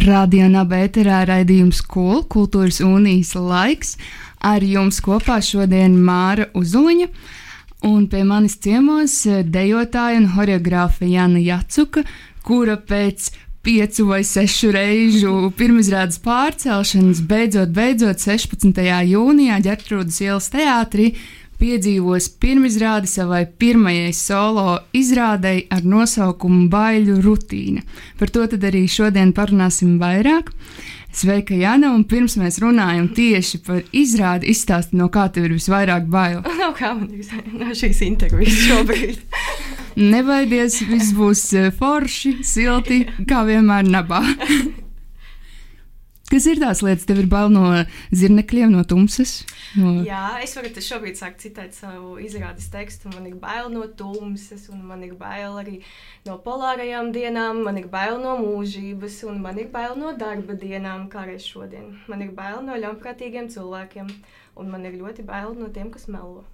Radio Nabērā raidījums Kul, Kultūras unijas laiks. Ar jums kopā šodien Māra Uzuliņa. Un pie manis ciemos dejotāja un horeogrāfa Jana Jacuka, kura pēc piecu vai sešu reižu pirmizrādes pārcelšanas beidzot, beidzot 16. jūnijā Ģertrūdas ielas teātrī piedzīvos pirmizrādi savai pirmajai solo izrādei ar nosaukumu Baiļu rutīna. Par to tad arī šodien parunāsim vairāk. Sveika, Jana, un pirms mēs runājam tieši par izrādi, izstāsti, no kā tev ir visvairāk bail. Nav kā man ir no šīs intervijas šobrīd. Nebaidies, viss būs eh, forši, silti, kā vienmēr nabā. Kas ir tās lietas, tev ir bail no zirnekļiem, no tumsas? No... Jā, es varu te šobrīd sākt citēt savu izrādes tekstu. Man ir bail no tumsas, un man ir bail arī no polārajām dienām, man ir bail no mūžības, un man ir bail no darba dienām, kā arī šodien. Man ir bail no ļaunprātīgiem cilvēkiem, un man ir ļoti bail no tiem, kas melo.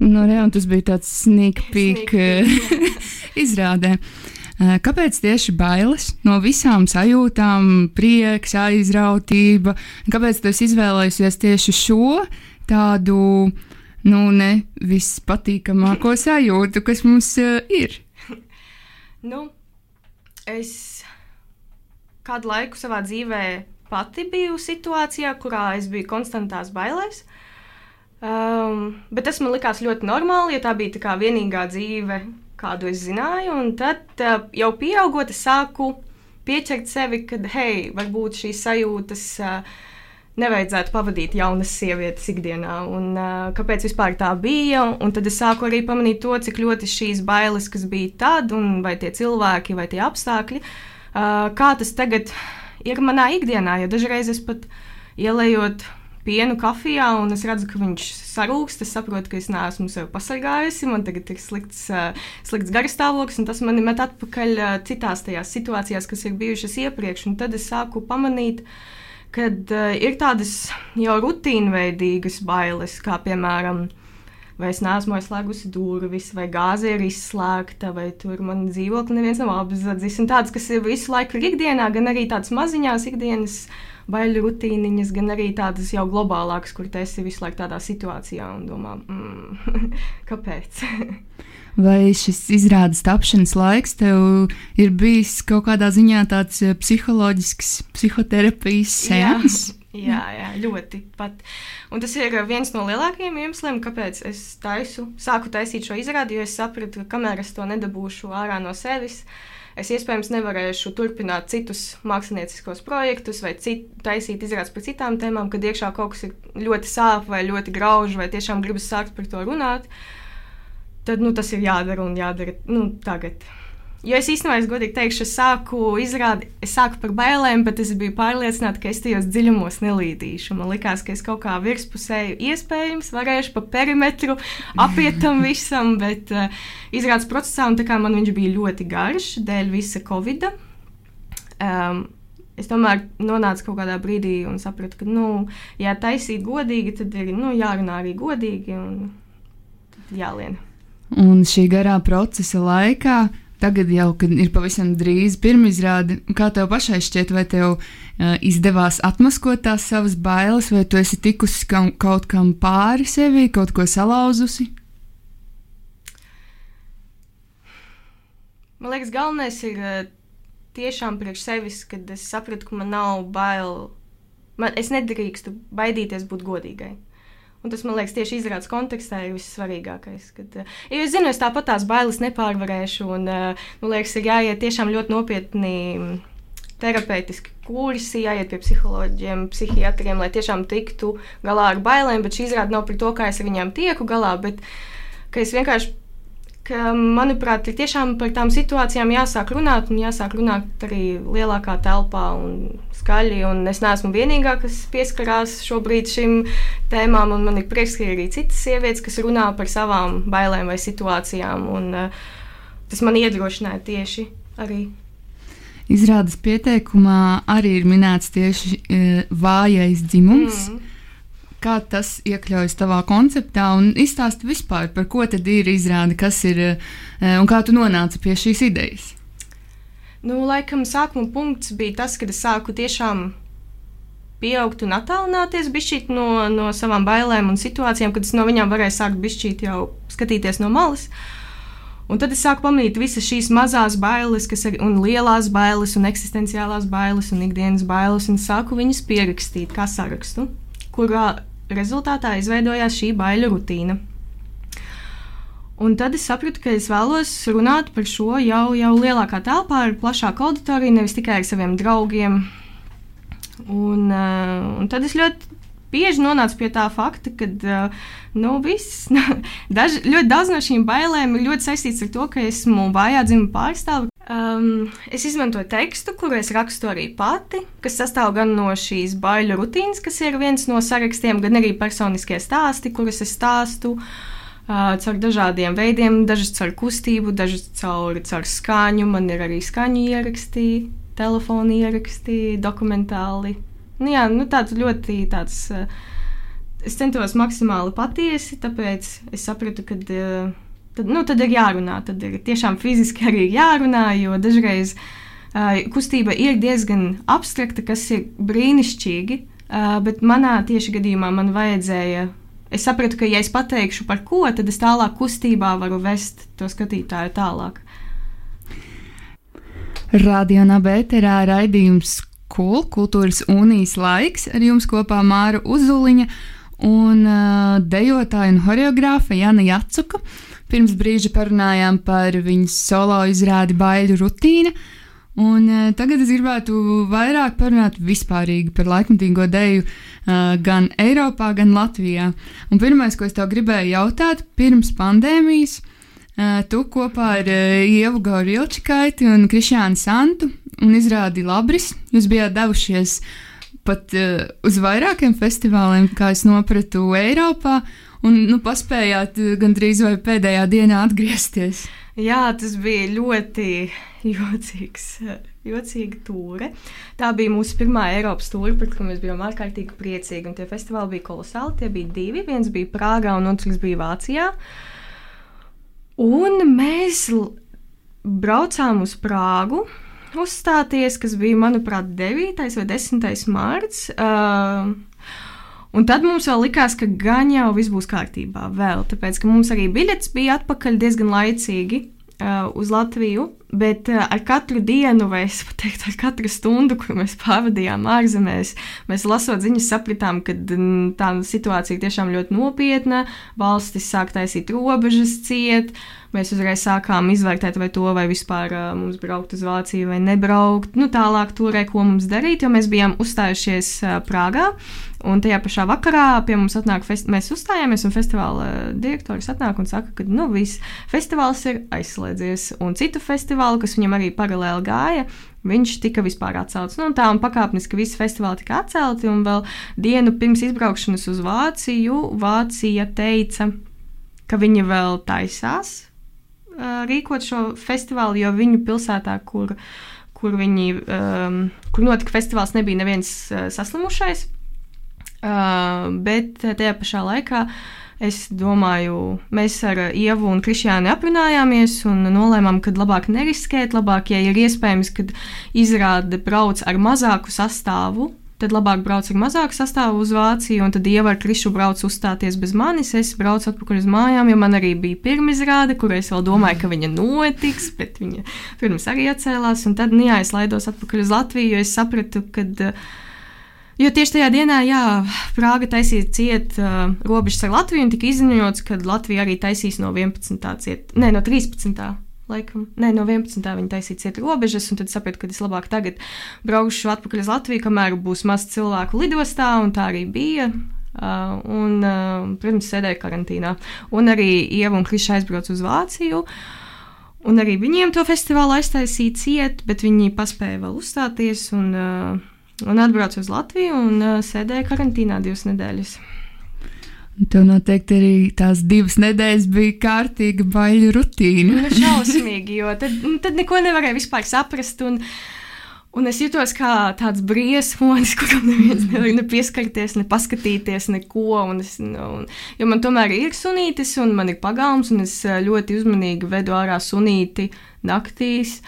Nu, jā, tas bija tāds sneak peek, sneak peek izrādē. Eh, kāpēc tieši bailes no visām sajūtām, prieks, aizrautība? Kāpēc tu izvēlējies tieši šo tādu, nu, ne vispatīkamāko sajūtu, kas mums uh, ir? nu, es kādu laiku savā dzīvē pati biju situācijā, kurā es biju konstantās bailēs. Um, bet tas man likās ļoti normāli, jo tā bija tā vienīgā dzīve, kādu es zināju. Un tad uh, jau pieaugot, es sāku pieķert sevi, ka, hei, varbūt šīs sajūtas. Uh, Nevajadzētu pavadīt jaunas sievietes ikdienā, un uh, kāpēc vispār tā bija. Un, tad es sāku arī pamanīt to, cik ļoti šīs bailes, kas bija tad, un vai tie cilvēki, vai tie apstākļi, uh, kā tas tagad ir manā ikdienā. Jo dažreiz es pat ielējot pienu kafijā, un es redzu, ka viņš sarūkst. Es saprotu, ka es neesmu sevi pasargājusi, man tagad ir slikts, uh, slikts garstāvoklis, un tas mani met atpakaļ uh, citās tajās situācijās, kas ir bijušas iepriekš. Un tad es sāku pamanīt, ka uh, ir tādas jau rutīnveidīgas bailes, kā piemēram, vai es neesmu aizslēgusi durvis, vai gāze ir izslēgta, vai tur man dzīvokli neviens nav apzadzis. Un tādas, kas ir visu laiku ikdienā, gan arī tādas maziņās ikdienas baiļu rutīniņas, gan arī tādas jau globālākas, kur tu esi visu laiku tādā situācijā un domā, mm, kāpēc? Vai šis izrādes tapšanas laiks tev ir bijis kaut kādā ziņā tāds eh, psiholoģisks, psihoterapijas sēns? Jā, jā, jā, ļoti pat. Un tas ir viens no lielākajiem iemesliem, kāpēc es taisu, sāku taisīt šo izrādi, jo es sapratu, ka kamēr es to nedabūšu ārā no sevis, es iespējams nevarēšu turpināt citus mākslinieciskos projektus vai cit, taisīt izrādes par citām tēmām, kad iekšā kaut kas ir ļoti sāp vai ļoti grauž vai tiešām gribas sākt par to runāt. Tad nu, tas ir jādara un jādara nu, tagad. Jo es īstenībā, es godīgi teikšu, es sāku izrādi, es sāku par bailēm, bet es biju pārliecināta, ka es tajos dziļumos nelīdīšu. Man liekas, ka es kaut kā virspusēji iespējams varēšu pa perimetru apiet tam visam, bet uh, izrādes procesā, un tā kā man viņš bija ļoti garš dēļ visa covida. Um, Es tomēr nonācu kaut kādā brīdī un sapratu, ka, nu, ja taisīt godīgi, tad ir nu, jārunā arī godīgi un jālien. Un šī garā procesa laikā Tagad jau, kad ir pavisam drīz pirmizrāde, kā tev pašai šķiet, vai tev uh, izdevās atmaskot tās savas bailes, vai tu esi tikusi kam, kaut kam pāri sevi, kaut ko salauzusi? Man liekas, galvenais ir uh, tiešām priekš sevis, kad es sapratu, ka man nav bail. Man, es nedrīkstu baidīties būt godīgai. Un tas, man liekas, tieši izrādes kontekstā ir vissvarīgākais. Kad, uh, jo es zinu, es tāpat tās bailes nepārvarēšu, un uh, man liekas, ir jāiet tiešām ļoti nopietni. Terapeitiski kursi, jāiet pie psiholoģiem, psihiatriem, lai tiešām tiktu galā ar bailēm. Bet šī izrāde nav par to, kā es ar viņiem tieku galā, bet es vienkārši ka, manuprāt, ir tiešām par tām situācijām jāsāk runāt, un jāsāk runāt arī lielākā telpā un skaļi. Un es neesmu vienīgā, kas pieskarās šobrīd šim tēmām, un man ir prieks, ka ir arī citas sievietes, kas runā par savām bailēm vai situācijām. Un, uh, tas man iedrošināja tieši arī. Izrādes pieteikumā arī ir minēts tieši e, vājais dzimums. Mm. Kā tas iekļaujas tavā konceptā un izstāsti vispār, par ko tad ir izrāde, kas ir e, un kā tu nonāci pie šīs idejas? Nu, laikam, sākuma punkts bija tas, kad es sāku tiešām pieaugt un attālināties no, no savām bailēm un situācijām, kad es no viņām varēju sākt bišķīt jau skatīties no malas. Un tad es sāku pamanīt visas šīs mazās bailes, kas ir un lielās bailes, un eksistenciālās bailes, un ikdienas bailes, un sāku viņas pierakstīt kā sarakstu, kurā rezultātā izveidojās šī baiļu rutīna. Un tad es sapratu, ka es vēlos runāt par šo jau, jau lielākā telpā, ar plašāku auditoriju, nevis tikai ar saviem draugiem. Un, uh, un tad es ļoti bieži nonācu pie tā fakta, ka uh, nu, viss, daž, ļoti daudz no šīm bailēm ir ļoti saistīts ar to, ka esmu vājā dzimuma pārstāve. Um, es izmantoju tekstu, kuru es rakstu arī pati, kas sastāv gan no šīs baiļu rutīnas, kas ir viens no sarakstiem, gan arī personiskie stāsti, kurus es stāstu. Uh, caur dažādiem veidiem, dažas caur kustību, dažas caur, caur skaņu. Man ir arī skaņu ieraksti, telefona ieraksti, dokumentāli Nu, jā, nu, tāds ļoti tāds. Uh, es centos maksimāli patiesi, tāpēc es sapratu, ka uh, tad, nu, tad ir jārunā. Tad ir tiešām fiziski arī jārunā, jo dažreiz uh, kustība ir diezgan abstrakta, kas ir brīnišķīgi. Uh, bet manā tieši gadījumā man vajadzēja. Es sapratu, ka, ja es pateikšu par ko, tad es tālāk kustībā varu vest to skatītāju tālāk. Radio Nabērā raidījums Kul, kultūras unijas laiks ar jums kopā Māra Uzuliņa un uh, dejotāja un horeogrāfa Jana Jacuka. Pirms brīža parunājām par viņas solo izrādi Baiļu rutīna. Un, uh, tagad es gribētu vairāk parunāt vispārīgi par laikmatīgo deju uh, gan Eiropā, gan Latvijā. Un pirmais, ko es tev gribēju jautāt, pirms pandēmijas, uh, tu kopā ar uh, Ievu Gaurilčikaiti un Krišānu Santu un izrādi Labris. Jūs bijāt devušies pat uh, uz vairākiem festivāliem, kā es nopratu, Eiropā, un nu, paspējāt uh, gandrīz vai pēdējā dienā atgriezties. Jā, tas bija ļoti jocīgs. Jocīga tūre. Tā bija mūsu pirmā Eiropas tūre, par kuru mēs bijām ārkārtīgi priecīgi. Un tie festivāli bija kolosāli. Tie bija divi. Viens bija Prāgā, un otrs bija Vācijā. Un mēs braucām uz Prāgu uzstāties, kas bija, manuprāt, 9. vai 10. mārts. Uh, Un tad mums vēl likās, ka gan jau viss būs kārtībā, vēl, tāpēc, ka mums arī biļets bija atpakaļ diezgan laicīgi uh, uz Latviju, bet uh, ar katru dienu, vai es teiktu, ar katru stundu, kur mēs pavadījām ārzemēs, mēs lasot ziņas, sapratām, ka tā situācija tiešām ļoti nopietna, valstis sāk taisīt robežas ciet. Uh, Mēs uzreiz sākām izvērtēt, vai to vai vispār uh, mums braukt uz Vāciju vai nebraukt. Nu, tālāk turē, ko mums darīt, jo mēs bijām uzstājušies uh, Prāgā. Un tajā pašā vakarā pie mums atnāk, mēs uzstājāmies, un festivāla direktors atnāk un saka, ka nu, viss festivāls ir aizslēdzies. Un citu festivālu, kas viņam arī paralēli gāja, viņš tika vispār atcelts. Nu, tā un pakāpeniski visi festivāli tika atcelti, un vēl dienu pirms izbraukšanas uz Vāciju Vācija teica, ka viņa vēl taisās rīkot šo festivālu, jo viņu pilsētā, kur, kur, viņi, um, kur notika festivāls, nebija neviens uh, saslimušais. Uh, bet tajā pašā laikā es domāju, mēs ar Ievu un Krišjānu aprunājāmies un nolēmām, ka labāk neriskēt, labāk, ja ir iespējams, kad izrāde brauc ar mazāku sastāvu, tad labāk brauc ar mazāku sastāvu uz Vāciju, un tad Ieva ar Krišu brauc uzstāties bez manis. Es braucu atpakaļ uz mājām, jo man arī bija pirmizrāde, kur es vēl domāju, ka viņa notiks, bet viņa pirms arī atcēlās. Un tad, nu jā, es laidos atpakaļ uz Latviju, jo es sapratu, ka. Jo tieši tajā dienā, jā, Prāga taisīja ciet uh, robežas ar Latviju, un tika izziņots, ka Latvija arī taisīs no 11. ciet, ne, no 13 laikam, ne, no 11. viņa taisīja ciet robežas, un tad sapratu, ka es labāk tagad braukšu atpakaļ uz Latviju, kamēr būs maz cilvēku lidostā, un tā arī bija. Uh, un, uh, protams, sēdēju karantīnā. Un arī Ieva un Kriša aizbrauca uz Vāciju. Un arī viņiem to festivālu aiztaisīja ciet, bet viņi paspēja vēl uzstāties un, uh, un atbrauca uz Latviju un uh, sēdēja karantīnā divas nedēļas. Tev noteikti arī tās divas nedēļas bija kārtīga baļu rutīna. Nu, šausmīgi, jo tad, nu, tad neko nevarēja vispār saprast. Un, Un es jutos kā tāds briesmonis, kuram neviens nevar ne pieskarties, ne paskatīties, neko. Un es, nu, un, jo man tomēr ir sunītis, un man ir pagalms, un es eh, ļoti uzmanīgi vedu ārā sunīti naktīs.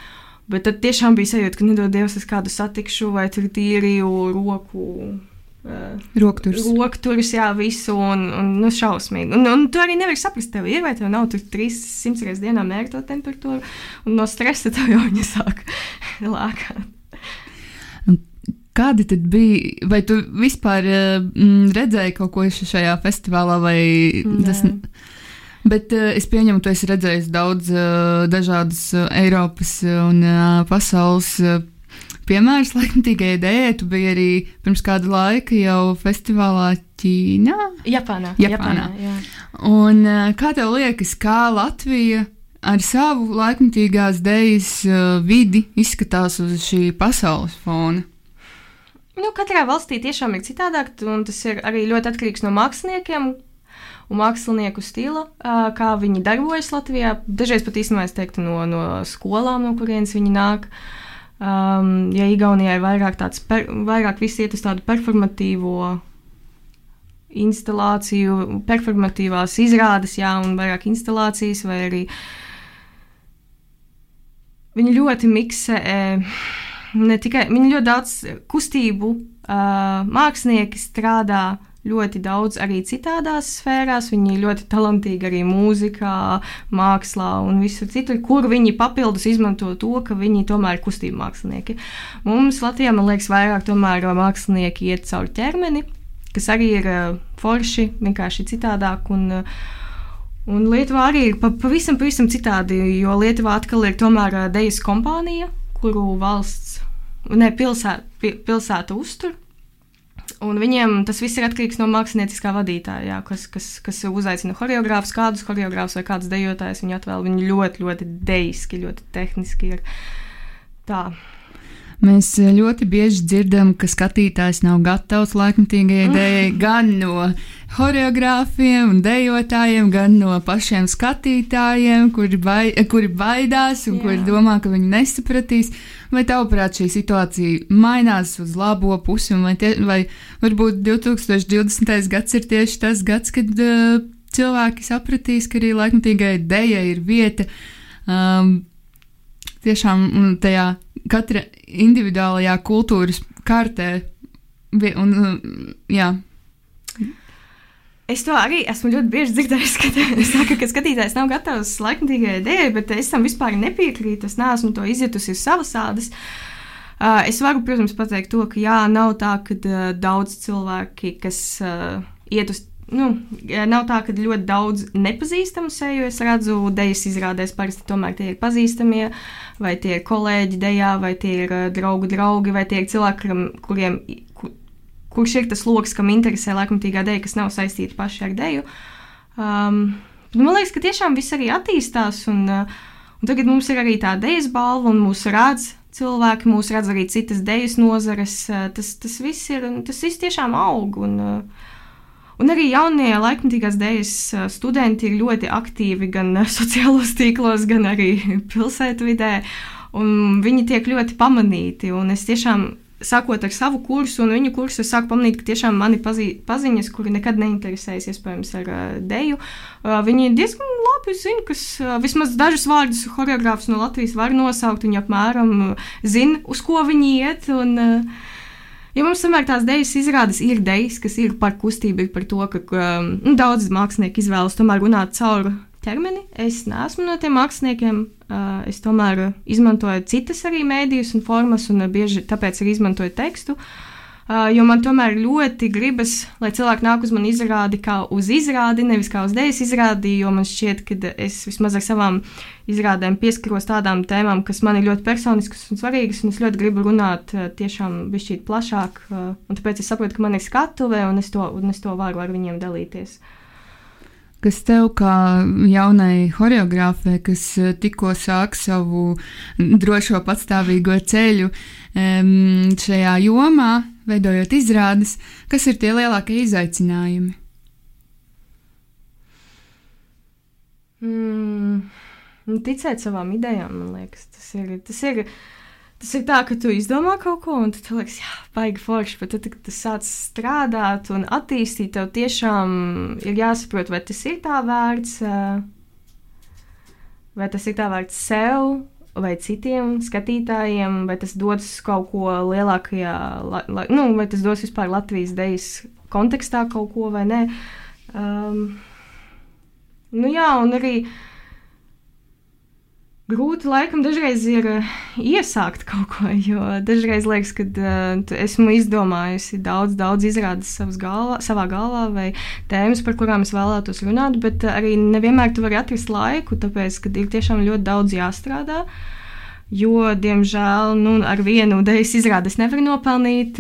Bet tad tiešām bija sajūta, ka nedod Dievs, es kādu satikšu, vai tur tīrīju roku. Uh, Rokturs. Rokturs, jā, visu, un, un nu, šausmīgi. Un, un tu arī nevari saprast, tev ir vai tev nav tur 300 reizes dienā mērķa temperatūra, un no stresa tev jau viņa sāk lākāt. Kādi tad bija? Vai tu vispār mm, redzēji kaut ko šajā festivālā? Tas, bet uh, es pieņemu, ka esi redzējis daudz uh, dažādas uh, Eiropas un uh, pasaules uh, piemērus laikmatīgajai idejai. Tu biji arī pirms kāda laika jau festivālā Ķīnā. Japānā. Japānā. Japānā jā. un uh, kā tev liekas, kā Latvija? Ar savu laikmatīgās dēļas vidi izskatās uz šī pasaules fona. Nu, katrā valstī tiešām ir citādāk, un tas ir arī ļoti atkarīgs no māksliniekiem un mākslinieku stila, kā viņi darbojas Latvijā. Dažreiz pat īstenībā es teiktu no, no skolām, no kurienes viņi nāk. Um, ja Igaunijā ir vairāk tāds, per, vairāk viss iet uz tādu performatīvo instalāciju, performatīvās izrādes, jā, un vairāk instalācijas, vai arī viņi ļoti miksē. Ne tikai viņi ļoti daudz kustību, uh, mākslinieki strādā ļoti daudz arī citādās sfērās. Viņi ir ļoti talantīgi arī mūzikā, mākslā un visur citur, kur viņi papildus izmanto to, ka viņi tomēr ir kustību mākslinieki. Mums Latvijā, man liekas, vairāk tomēr mākslinieki iet cauri ķermeni, kas arī ir uh, forši, vienkārši citādāk. Un, uh, Un Lietuvā arī ir pavisam, pavisam citādi, jo Lietuvā atkal ir tomēr uh, dejas kompānija, kuru valsts, ne pilsēta, pilsēta uztur. Un viņiem tas viss ir atkarīgs no mākslinieckā vadītāja, jā, kas, kas, kas uzaicina choreogrāfus, kādus choreogrāfus vai kādus dejotājus viņi atvēl. Viņi ļoti, ļoti dejiski, ļoti tehniski ir tā. Mēs ļoti bieži dzirdam, ka skatītājs nav gatavs laikmatīgajai idejai gan no choreogrāfiem un dejotājiem, gan no pašiem skatītājiem, kuri, bai, kuri baidās un Jā. kuri domā, ka viņi nesapratīs. Vai tavuprāt, šī situācija mainās uz labo pusi, vai, tie, vai varbūt 2020. gads ir tieši tas gads, kad uh, cilvēki sapratīs, ka arī laikmatīgai idejai ir vieta. Um, tiešām tajā katra individuālajā kultūras kartē. Un, jā. Es to arī esmu ļoti bieži dzirdējis, es saku, ka skatītājs nav gatavs laikmatīgai idejai, bet es tam vispār nepiekrītu. Es neesmu to izjutusi uz savas ādas. Uh, es varu, protams, pateikt to, ka jā, nav tā, ka uh, daudz cilvēki, kas uh, iet uz nu, nav tā, ka ļoti daudz nepazīstamu seju es redzu dejas izrādēs. Parasti tomēr tie ir pazīstamie, vai tie ir kolēģi dejā, vai tie ir uh, draugu draugi, vai tie ir cilvēki, kuriem, kur, kurš ir tas lokus, kam interesē laikmatīgā deja, kas nav saistīta paši ar deju. Um, man liekas, ka tiešām viss arī attīstās, un, uh, un tagad mums ir arī tā dejas balva, un mūs redz cilvēki, mūs redz arī citas dejas nozares. Uh, tas, tas viss ir, tas viss tiešām aug. Un, uh, Un arī jaunie laikmatīgās dēļas studenti ir ļoti aktīvi gan sociālos tīklos, gan arī pilsētvidē. Viņi tiek ļoti pamanīti. Es tiešām, sākot ar savu kursu un viņu kursu, es sāku pamanīt, ka tiešām mani pazī, paziņas, kuri nekad neinteresējas iespējams ar uh, deju, uh, viņi diezgan labi zina, kas uh, vismaz dažus vārdus choreogrāfus no Latvijas var nosaukt. Viņi apmēram zina, uz ko viņi iet. Un, uh, Jo mums tomēr tās idejas izrādes ir idejas, kas ir par kustību, ir par to, ka um, daudz mākslinieki izvēlas tomēr runāt caur ķermeni. Es neesmu no tiem māksliniekiem. Uh, es tomēr izmantoju citas arī mēdījus un formas, un bieži tāpēc arī izmantoju tekstu. Uh, jo man tomēr ļoti gribas, lai cilvēki nāk uz mani izrādi kā uz izrādi, nevis kā uz dēļas izrādi, jo man šķiet, ka es vismaz ar savām izrādēm pieskaros tādām tēmām, kas man ir ļoti personiskas un svarīgas, un es ļoti gribu runāt tiešām bišķīt plašāk, un tāpēc es saprotu, ka man ir skatuve, un es to, un es to varu ar viņiem dalīties. Kas tev, kā jaunai choreogrāfai, kas tikko sāk savu drošo patstāvīgo ceļu šajā jomā, veidojot izrādes, kas ir tie lielākie izaicinājumi? Mm, nu, ticēt savām idejām, man liekas, tas ir. Tas ir Tas ir tā, ka tu izdomā kaut ko, un tu liekas, jā, baigi forši, bet tad, kad tas sāc strādāt un attīstīt, tev tiešām ir jāsaprot, vai tas ir tā vērts, vai tas ir tā vērts sev, vai citiem skatītājiem, vai tas dodas kaut ko lielākajā, la, la, nu, vai tas dos vispār Latvijas dejas kontekstā kaut ko vai nē. Um, nu jā, un arī grūti laikam dažreiz ir uh, iesākt kaut ko, jo dažreiz liekas, ka uh, esmu izdomājusi daudz, daudz izrādes galvā, savā galvā vai tēmas, par kurām es vēlētos runāt, bet uh, arī nevienmēr tu vari atrast laiku, tāpēc, ka ir tiešām ļoti daudz jāstrādā. Jo, diemžēl, nu, ar vienu dēļas izrādes nevar nopelnīt.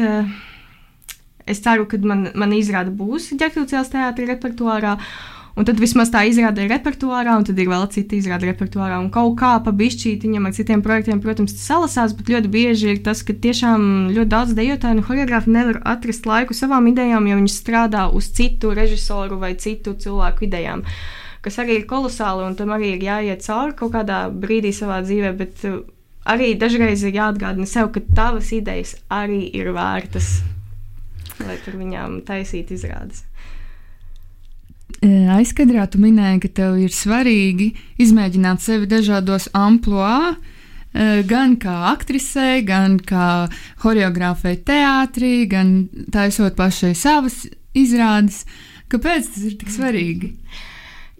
Es ceru, ka man, man izrāda būs ģerbtuves teātris repertuārā. Un tad vismaz tā izrāda ir repertuārā, un tad ir vēl cita izrāda repertuārā. Un kaut kā pa bišķītiņam ar citiem projektiem, protams, tas salasās, bet ļoti bieži ir tas, ka tiešām ļoti daudz dejotāju un choreogrāfi nevar atrast laiku savām idejām, jo viņi strādā uz citu režisoru vai citu cilvēku idejām. Kas arī ir kolosāli, un tam arī ir jāiet cauri kaut kādā brīdī savā dzīvē, bet uh, arī dažreiz ir jāatgādina sev, ka tavas idejas arī ir vērtas, lai tur viņām taisītu izrādes. Aizkadrā tu minēji, ka tev ir svarīgi izmēģināt sevi dažādos amplitūdos, gan kā aktrisei, gan kā choreogrāfei teātrī, gan taisot pašai savas izrādes. Kāpēc tas ir tik svarīgi?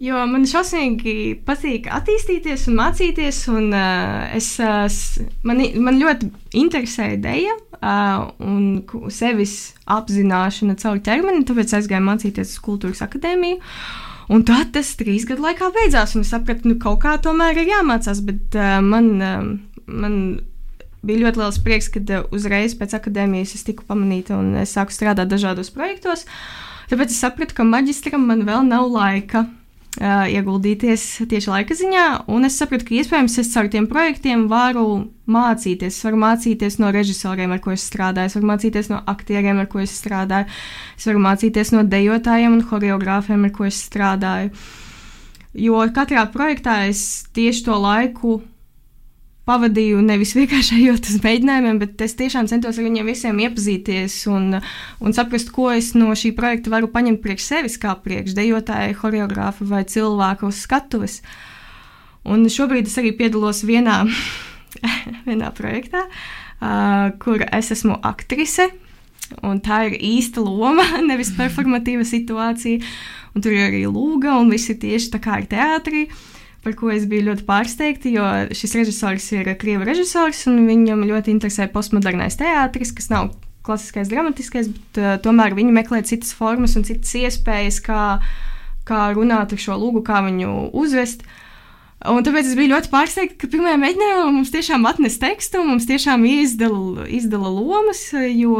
Jo man šausmīgi patīk attīstīties un mācīties, un uh, es, uh, man, man ļoti interesē ideja uh, un sevis apzināšana caur ķermeni, tāpēc aizgāju mācīties uz kultūras akadēmiju. Un tad tas trīs gadu laikā beidzās, un es sapratu, ka nu, kaut kā tomēr ir jāmācās. Bet uh, man, uh, man bija ļoti liels prieks, kad uh, uzreiz pēc akadēmijas es tiku pamanīta un es sāku strādāt dažādos projektos. Tāpēc es sapratu, ka maģistram man vēl nav laika uh, ieguldīties tieši laika ziņā, un es sapratu, ka iespējams es caur tiem projektiem varu mācīties. Es varu mācīties no režisoriem, ar ko es strādāju, es varu mācīties no aktieriem, ar ko es strādāju, es varu mācīties no dejotājiem un choreogrāfiem, ar ko es strādāju. Jo katrā projektā es tieši to laiku pavadīju nevis vienkārši ejot uz mēģinājumiem, bet es tiešām centos ar viņiem visiem iepazīties un, un saprast, ko es no šī projekta varu paņemt priekš sevis, kā priekš dejotāja, choreogrāfa vai cilvēka uz skatuves. Un šobrīd es arī piedalos vienā, vienā projektā, uh, kur es esmu aktrise. Un tā ir īsta loma, nevis performatīva situācija. Un tur ir arī lūga, un viss ir tieši tā kā ar teātrī. Uh, par ko es biju ļoti pārsteigta, jo šis režisors ir krievu režisors, un viņam ļoti interesē postmodernais teātris, kas nav klasiskais, dramatiskais, bet uh, tomēr viņi meklē citas formas un citas iespējas, kā, kā runāt ar šo lūgu, kā viņu uzvest. Un tāpēc es biju ļoti pārsteigta, ka pirmajā mēģinājumā mums tiešām atnesa tekstu, mums tiešām izdala, izdala lomas, jo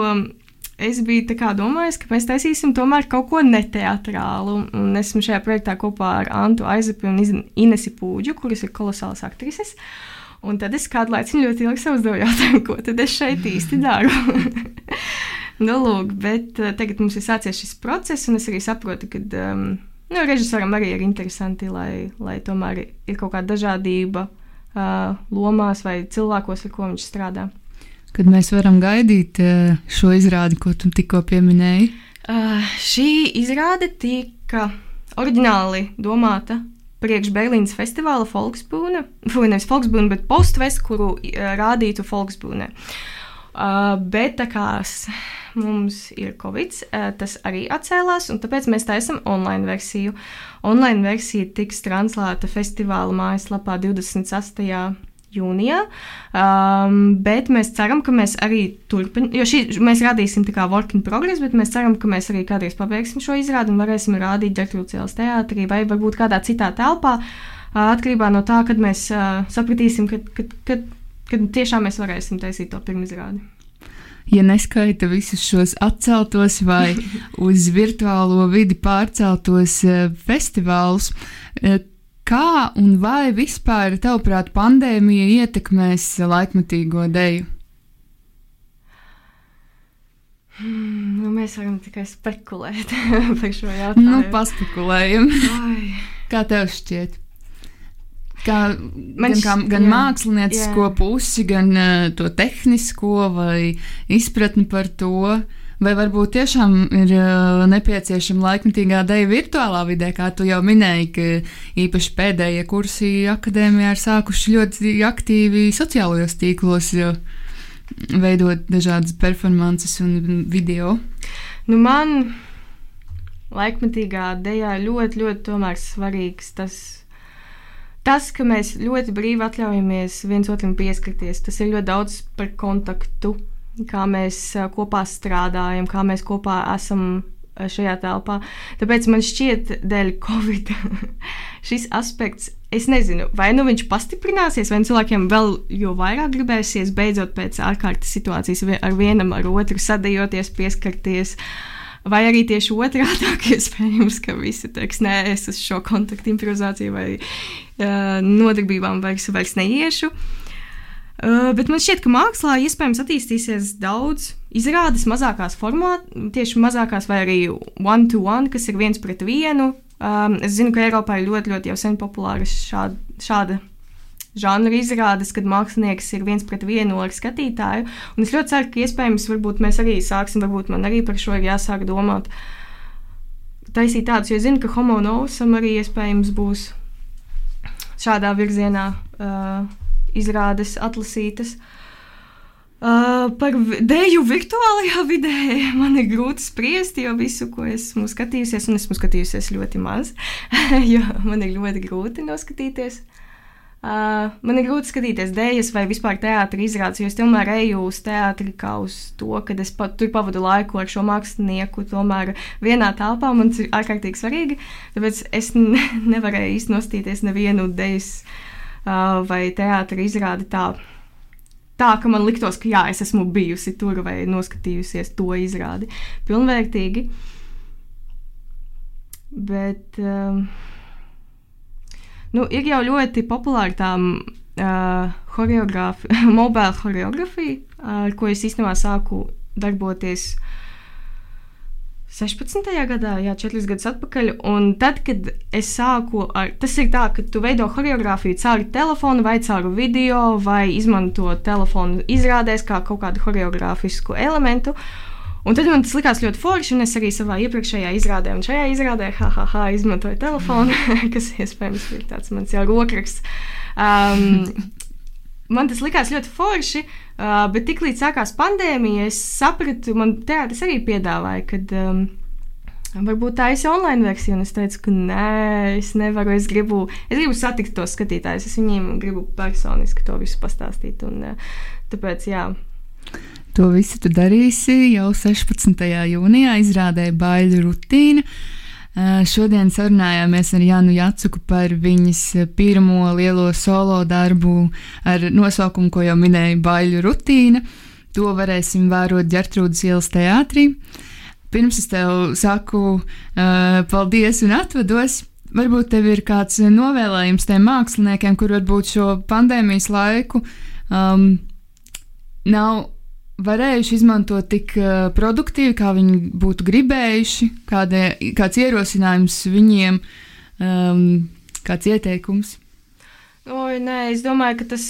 es biju domājis, ka mēs taisīsim tomēr kaut ko neteātrālu. Un esmu šajā projektā kopā ar Antu Aizapi un Inesi Pūģu, kuras ir kolosālas aktrises. Un tad es kādu laiku ļoti ilgi sev uzdevu jautājumu, ko tad es šeit īsti daru. nu, lūk, bet uh, tagad mums ir sācies šis process, un es arī saprotu, ka um, nu, režisoram arī ir interesanti, lai, lai tomēr ir kaut kāda dažādība uh, lomās vai cilvēkos, ar ko viņš strādā. Kad mēs varam gaidīt eh, šo izrādi, ko tu tikko pieminēji? Uh, šī izrāde tika oriģināli domāta priekš Berlīnas festivāla Volksbūne, vai nevis Volksbūne, bet postvest, kuru uh, rādītu Volksbūne. Uh, bet tā kā mums ir Covid, uh, tas arī atcēlās, un tāpēc mēs taisām online versiju. Online versija tiks translēta festivāla mājaslapā 28 jūnijā. Um, bet mēs ceram, ka mēs arī turpināsim, jo šī, mēs radīsim tā kā work in progress, bet mēs ceram, ka mēs arī kādreiz pabeigsim šo izrādi un varēsim rādīt Džekrūtas ielas teātrī vai varbūt kādā citā telpā, atkarībā no tā, kad mēs uh, sapratīsim, kad, kad, kad, kad tiešām mēs varēsim taisīt to pirmizrādi ja neskaita visus šos atceltos vai uz virtuālo vidi pārceltos festivālus, kā un vai vispār, tavuprāt, pandēmija ietekmēs laikmatīgo deju? Hmm, nu, mēs varam tikai spekulēt par šo jautājumu. Nu, paspekulējam. Kā tev šķiet? Kā, Man gan, kā, gan jā, māksliniecisko jā. pusi, gan uh, to tehnisko vai izpratni par to. Vai varbūt tiešām ir uh, nepieciešama laikmetīgā deja virtuālā vidē, kā tu jau minēji, ka īpaši pēdējie kursi akadēmijā ir sākuši ļoti aktīvi sociālajos tīklos veidot dažādas performances un video? Nu man laikmetīgā dejā ļoti, ļoti svarīgs tas tas, ka mēs ļoti brīvi atļaujamies viens otram pieskarties, tas ir ļoti daudz par kontaktu, kā mēs kopā strādājam, kā mēs kopā esam šajā telpā. Tāpēc man šķiet, dēļ Covid šis aspekts, es nezinu, vai nu viņš pastiprināsies, vai nu cilvēkiem vēl jo vairāk gribēsies beidzot pēc ārkārtas situācijas ar vienam ar otru sadejoties, pieskarties. Vai arī tieši otrādi - iespējams, ka visi teiks, nē, es uz šo kontaktu improvizāciju vai uh, nodarbībām vairs, vairs neiešu. Uh, bet man šķiet, ka mākslā iespējams attīstīsies daudz izrādes mazākās formātā, tieši mazākās vai arī one-to-one, -one, kas ir viens pret vienu. Um, es zinu, ka Eiropā ir ļoti, ļoti jau sen populāra šāda, šāda žanra izrādes, kad mākslinieks ir viens pret vienu ar skatītāju. Un es ļoti ceru, ka iespējams mēs arī sāksim, varbūt man arī par šo ir jāsāk domāt. Taisīt tādus, jo es zinu, ka homo novusam arī iespējams būs šādā virzienā uh, izrādes atlasītas. Uh, par dēļu virtuālajā vidē man ir grūti spriest, jo visu, ko esmu skatījusies, un esmu skatījusies ļoti maz, jo man ir ļoti grūti noskatīties. Uh, man ir grūti skatīties dēļas vai vispār teātris izrādes, jo es tomēr eju uz teātri kā uz to, ka es pat tur pavadu laiku ar šo mākslinieku. Tomēr vienā telpā man tas ir ārkārtīgi svarīgi. Tāpēc es ne, nevarēju iznostīties nevienu dēļas vai teātris izrādi tā. Tā ka man liktos, ka jā, es esmu bijusi tur vai noskatījusies to izrādi pilnvērtīgi. Bet. Uh, Nu, ir jau ļoti populāra tā uh, mobila choreogrāfija, ar ko es īstenībā sāku darboties 16. gadā, jā, 4 gadus atpakaļ. Un tad, kad es sāku ar, tas ir tā, ka tu veido choreogrāfiju caur telefonu, vai caur video, vai izmanto telefonu izrādēs kā kaut kādu choreogrāfisku elementu. Un tad man tas likās ļoti forši, un es arī savā iepriekšējā izrādē, un šajā izrādē, ha, ha, ha izmantoju telefonu, kas iespējams ir tāds mans jau rokraksts. Um, man tas likās ļoti forši, uh, bet tiklīdz sākās pandēmija, es sapratu, man teātris arī piedāvāja, kad um, varbūt tā ir online versija, es teicu, ka nē, es nevaru, es gribu, es gribu satikt tos skatītājus, es viņiem gribu personiski to visu pastāstīt, un uh, tāpēc, jā. To visu tu darīsi jau 16. jūnijā, izrādē Baiļu rutīna. Šodien sarunājāmies ar Jānu Jacuku par viņas pirmo lielo solo darbu ar nosaukumu, ko jau minēju, Baiļu rutīna. To varēsim vērot Gertrūdas ielas teātrī. Pirms es tev saku uh, paldies un atvados, varbūt tev ir kāds novēlējums tiem māksliniekiem, kur varbūt šo pandēmijas laiku um, nav varējuši izmantot tik uh, produktīvi, kā viņi būtu gribējuši, kāda, kāds ierosinājums viņiem, um, kāds ieteikums? Oi, nē, es domāju, ka tas.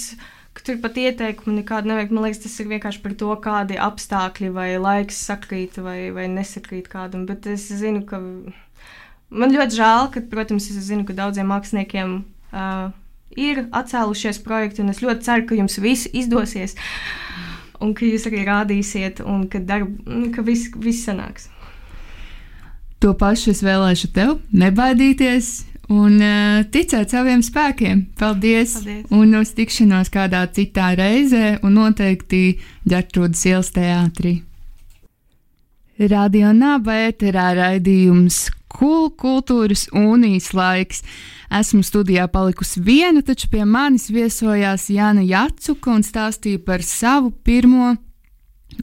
Tur pat ieteikumu nekādu nevajag. Man liekas, tas ir vienkārši par to, kādi apstākļi vai laiks sakrīt vai, vai nesakrīt kādam. Bet es zinu, ka man ļoti žēl, ka, protams, es zinu, ka daudziem māksliniekiem uh, ir atcēlušies projekti, un es ļoti ceru, ka jums viss izdosies. Un ka jūs arī rādīsiet, un ka, darb, ka viss, viss sanāks. To pašu es vēlēšu tev, nebaidīties un uh, ticēt saviem spēkiem. Paldies! Paldies. Un uz tikšanos kādā citā reizē, un noteikti Ģertrūdas ielas teātrī. Radio Naba ēterā raidījums Kul kultūras unijas laiks. Esmu studijā palikusi viena, taču pie manis viesojās Jāna Jacuka un stāstīja par savu pirmo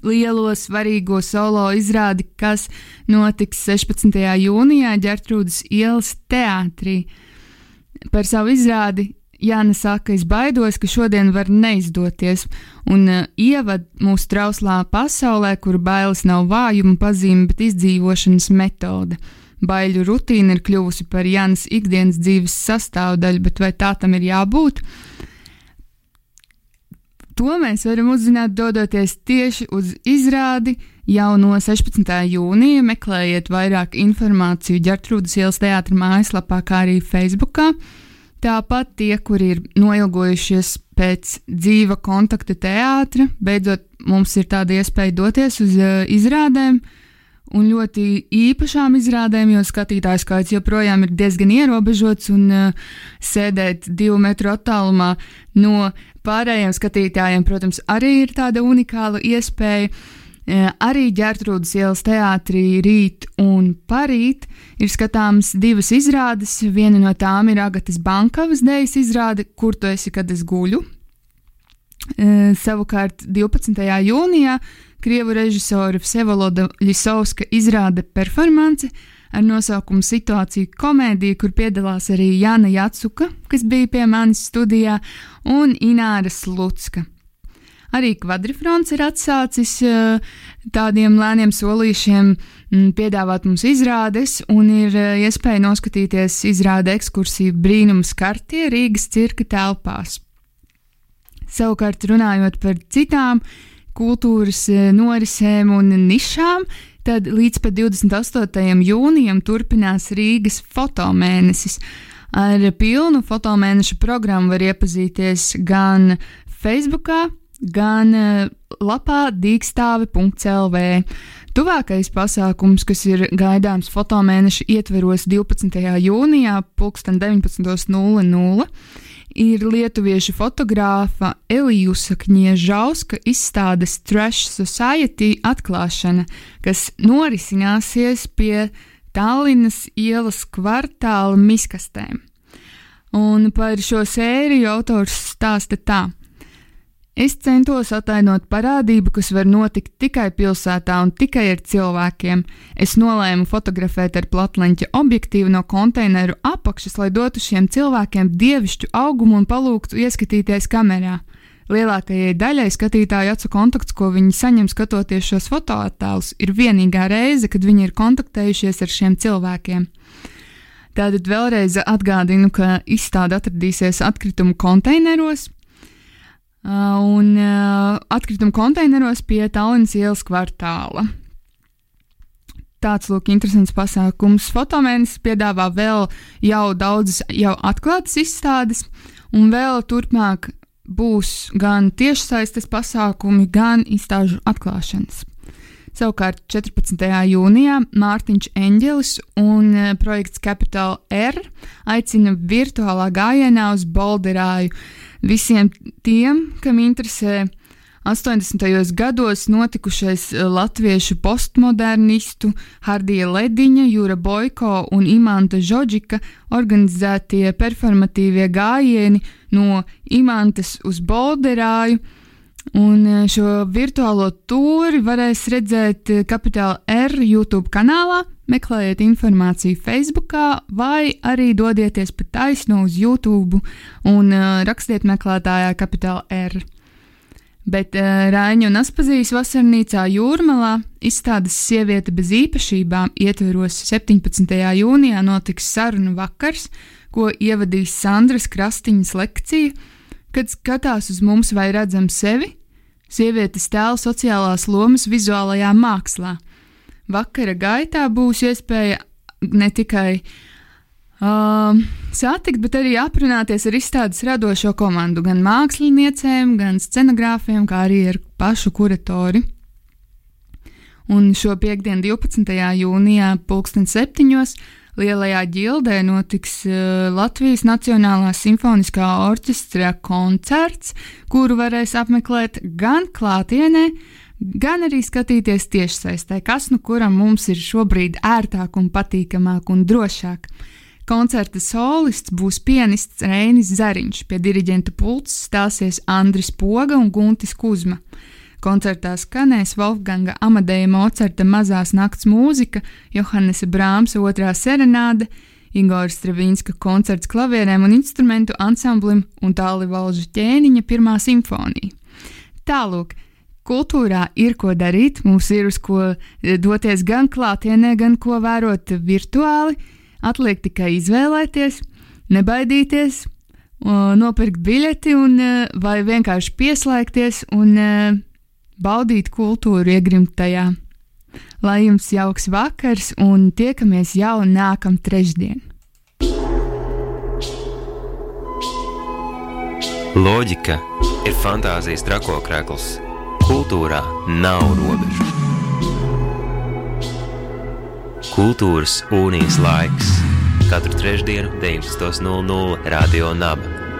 lielo svarīgo solo izrādi, kas notiks 16. jūnijā Ģertrūdas ielas teātrī. Par savu izrādi Jāna saka, es baidos, ka šodien var neizdoties, un uh, ievad mūsu trauslā pasaulē, kur bailes nav vājuma pazīme, bet izdzīvošanas metode. Baiļu rutīna ir kļuvusi par Jānas ikdienas dzīves sastāvdaļu, bet vai tā tam ir jābūt? To mēs varam uzzināt, dodoties tieši uz izrādi jau no 16. jūnija. Meklējiet vairāk informāciju Gertrūdas ielas teātra mājaslapā, kā arī Facebookā. Tāpat tie, kuri ir noilgojušies pēc dzīva kontakta teātra, beidzot mums ir tāda iespēja doties uz uh, izrādēm, un ļoti īpašām izrādēm, jo skatītāju skaits joprojām ir diezgan ierobežots, un uh, sēdēt divu metru attālumā no pārējiem skatītājiem, protams, arī ir tāda unikāla iespēja. Arī ģērtrūdas ielas teātrī rīt un parīt ir skatāmas divas izrādes. Viena no tām ir Agatas Bankavas dēļas izrāde, kur tu esi, kad es guļu. Savukārt 12. jūnijā Krievu režisora Vsevoloda Ļisovska izrāde performance ar nosaukumu Situācija komēdija, kur piedalās arī Jana Jacuka, kas bija pie manis studijā, un Ināra Slutska. Arī kvadrifrons ir atsācis tādiem lēniem solīšiem piedāvāt mums izrādes, un ir iespēja noskatīties izrāde ekskursiju brīnums kartie Rīgas cirka telpās. Savukārt runājot par citām kultūras norisēm un nišām, tad līdz pat 28. jūnijam turpinās Rīgas fotomēnesis. Ar pilnu fotomēneša programmu var iepazīties gan Facebookā, gan uh, lapā dīkstāve.lv. Tuvākais pasākums, kas ir gaidāms fotomēneša ietveros 12. jūnijā, 19.00, ir lietuviešu fotogrāfa Elijusa Kniežauska izstādes Trash Society atklāšana, kas norisināsies pie Tallinas ielas kvartāla miskastēm. Un par šo sēriju autors stāsta tā. Es centos atainot parādību, kas var notikt tikai pilsētā un tikai ar cilvēkiem. Es nolēmu fotografēt ar platleņķa objektīvu no konteineru apakšas, lai dotu šiem cilvēkiem dievišķu augumu un palūgtu ieskatīties kamerā. Lielākajai daļai skatītāju acu kontakts, ko viņi saņem skatoties šos fotoattēlus, ir vienīgā reize, kad viņi ir kontaktējušies ar šiem cilvēkiem. Tātad vēlreiz atgādinu, ka izstāde atradīsies atkritumu konteineros, un atkritumu konteineros pie Tallinas ielas kvartāla. Tāds, lūk, interesants pasākums. Fotomēnesis piedāvā vēl jau daudzas jau atklātas izstādes, un vēl turpmāk būs gan tiešsaistes pasākumi, gan izstāžu atklāšanas. Savukārt 14. jūnijā Mārtiņš Enģelis un projekts Capital R aicina virtuālā gājienā uz Bolderāju visiem tiem, kam interesē 80. gados notikušais eh, latviešu postmodernistu Hardija Lediņa, Jūra Boiko un Imanta Žodžika organizētie performatīvie gājieni no Imantas uz Bolderāju. Un eh, šo virtuālo tūri varēs redzēt Kapitāla eh, R YouTube kanālā, meklējiet informāciju Facebook vai arī dodieties pa taisno uz YouTube un uh, rakstiet meklētājā Kapitāla R. Bet uh, Rāņu un Aspazijas vasarnīcā Jūrmalā izstādes Sieviete bez īpašībām ietveros 17. jūnijā notiks sarunu vakars, ko ievadīs Sandras Krastiņas lekcija, kad skatās uz mums vai redzam sevi, sievietes tēlu sociālās lomas vizuālajā mākslā – vakara gaitā būs iespēja ne tikai uh, satikt, bet arī aprunāties ar izstādes radošo komandu, gan māksliniecēm, gan scenogrāfiem, kā arī ar pašu kuratori. Un šo piekdienu, 12. jūnijā, 2007. Lielajā ģildē notiks uh, Latvijas Nacionālā simfoniskā orķestra koncerts, kuru varēs apmeklēt gan klātienē, gan arī skatīties tiešsaistē, kas nu kuram mums ir šobrīd ērtāk un patīkamāk un drošāk. Koncerta solists būs pianists Reinis Zariņš, pie diriģenta pults stāsies Andris Poga un Guntis Kuzma. Koncertā skanēs Wolfganga Amadeja Mocerta mazās nakts mūzika, Johannesa Brāmsa otrā serenāde, Igora Stravinska koncerts klavierēm un instrumentu ansamblim un Tāli Valža ķēniņa pirmā simfonija. Tālūk, kultūrā ir ko darīt, mums ir uz ko doties gan klātienē, gan ko vērot virtuāli. Atliek tikai izvēlēties, nebaidīties, nopirkt biļeti un, vai vienkārši pieslēgties un baudīt kultūru, iegrimt tajā. Lai jums jauks vakars un tiekamies jau nākamā trešdien! Loģika ir fantāzijas trakokrekls. Kultūrā nav robežu. Kultūras unijas laiks katru trešdienu, 19.00 Radio Naba.